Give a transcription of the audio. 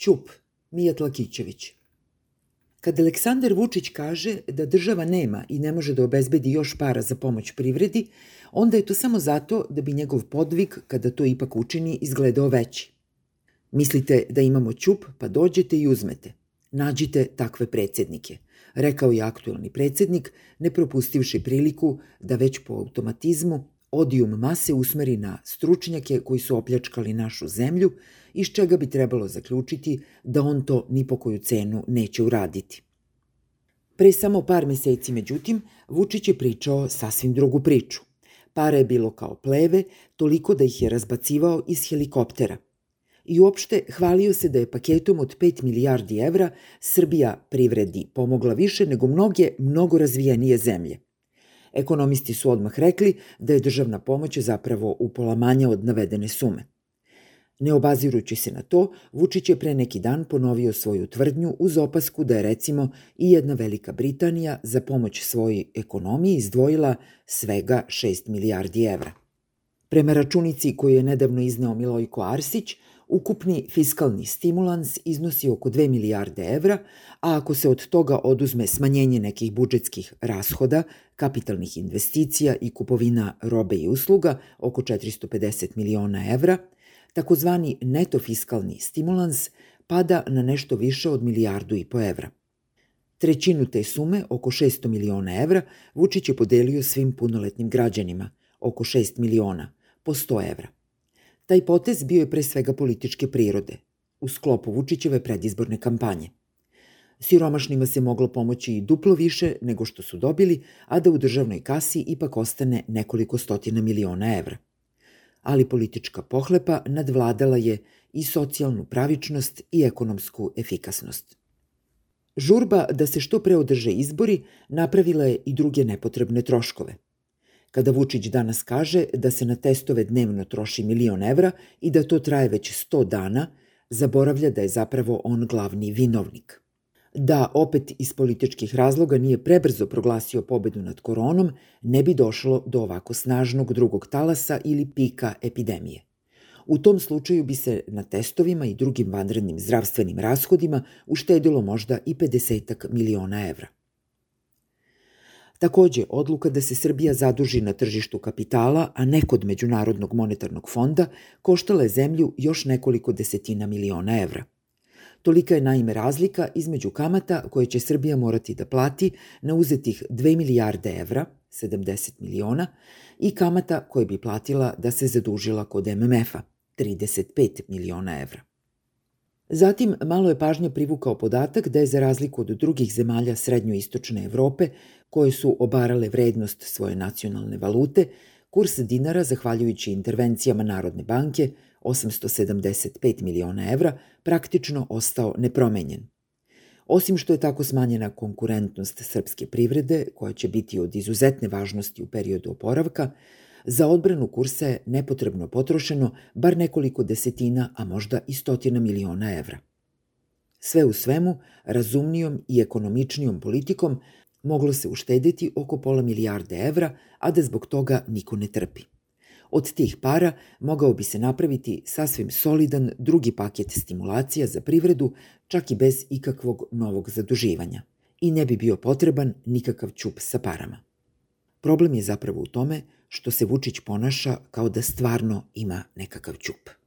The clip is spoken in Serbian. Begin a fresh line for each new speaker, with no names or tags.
Ćup, Mijat Lakićević. Kad Aleksandar Vučić kaže da država nema i ne može da obezbedi još para za pomoć privredi, onda je to samo zato da bi njegov podvig, kada to ipak učini, izgledao veći. Mislite da imamo ćup, pa dođete i uzmete. Nađite takve predsednike, rekao je aktuelni predsednik, ne propustivši priliku da već po automatizmu odijum mase usmeri na stručnjake koji su opljačkali našu zemlju, iz čega bi trebalo zaključiti da on to ni po koju cenu neće uraditi. Pre samo par meseci, međutim, Vučić je pričao sasvim drugu priču. Para je bilo kao pleve, toliko da ih je razbacivao iz helikoptera. I uopšte hvalio se da je paketom od 5 milijardi evra Srbija privredi pomogla više nego mnoge mnogo razvijenije zemlje – Ekonomisti su odmah rekli da je državna pomoć zapravo upola manja od navedene sume. Ne obazirujući se na to, Vučić je pre neki dan ponovio svoju tvrdnju uz opasku da je recimo i jedna Velika Britanija za pomoć svojoj ekonomiji izdvojila svega 6 milijardi evra. Prema računici koju je nedavno izneo Milojko Arsić, Ukupni fiskalni stimulans iznosi oko 2 milijarde evra, a ako se od toga oduzme smanjenje nekih budžetskih rashoda, kapitalnih investicija i kupovina robe i usluga oko 450 miliona evra, takozvani neto fiskalni stimulans pada na nešto više od milijardu i po evra. Trećinu te sume, oko 600 miliona evra, Vučić je podelio svim punoletnim građanima, oko 6 miliona, po 100 evra. Taj potez bio je pre svega političke prirode, u sklopu Vučićeve predizborne kampanje. Siromašnima se moglo pomoći i duplo više nego što su dobili, a da u državnoj kasi ipak ostane nekoliko stotina miliona evra. Ali politička pohlepa nadvladala je i socijalnu pravičnost i ekonomsku efikasnost. Žurba da se što pre održe izbori napravila je i druge nepotrebne troškove – Kada Vučić danas kaže da se na testove dnevno troši milion evra i da to traje već 100 dana, zaboravlja da je zapravo on glavni vinovnik. Da opet iz političkih razloga nije prebrzo proglasio pobedu nad koronom, ne bi došlo do ovako snažnog drugog talasa ili pika epidemije. U tom slučaju bi se na testovima i drugim vanrednim zdravstvenim rashodima uštedilo možda i 50 miliona evra. Takođe, odluka da se Srbija zaduži na tržištu kapitala, a ne kod Međunarodnog monetarnog fonda, koštala je zemlju još nekoliko desetina miliona evra. Tolika je naime razlika između kamata koje će Srbija morati da plati na uzetih 2 milijarde evra, 70 miliona, i kamata koje bi platila da se zadužila kod MMF-a, 35 miliona evra. Zatim, malo je pažnja privukao podatak da je za razliku od drugih zemalja srednjoistočne Evrope, koje su obarale vrednost svoje nacionalne valute, kurs dinara, zahvaljujući intervencijama Narodne banke, 875 miliona evra, praktično ostao nepromenjen. Osim što je tako smanjena konkurentnost srpske privrede, koja će biti od izuzetne važnosti u periodu oporavka, Za odbranu kursa je nepotrebno potrošeno bar nekoliko desetina, a možda i stotina miliona evra. Sve u svemu, razumnijom i ekonomičnijom politikom moglo se uštedeti oko pola milijarde evra, a da zbog toga niko ne trpi. Od tih para mogao bi se napraviti sasvim solidan drugi paket stimulacija za privredu, čak i bez ikakvog novog zaduživanja. I ne bi bio potreban nikakav čup sa parama. Problem je zapravo u tome što se Vučić ponaša kao da stvarno ima nekakav ćup.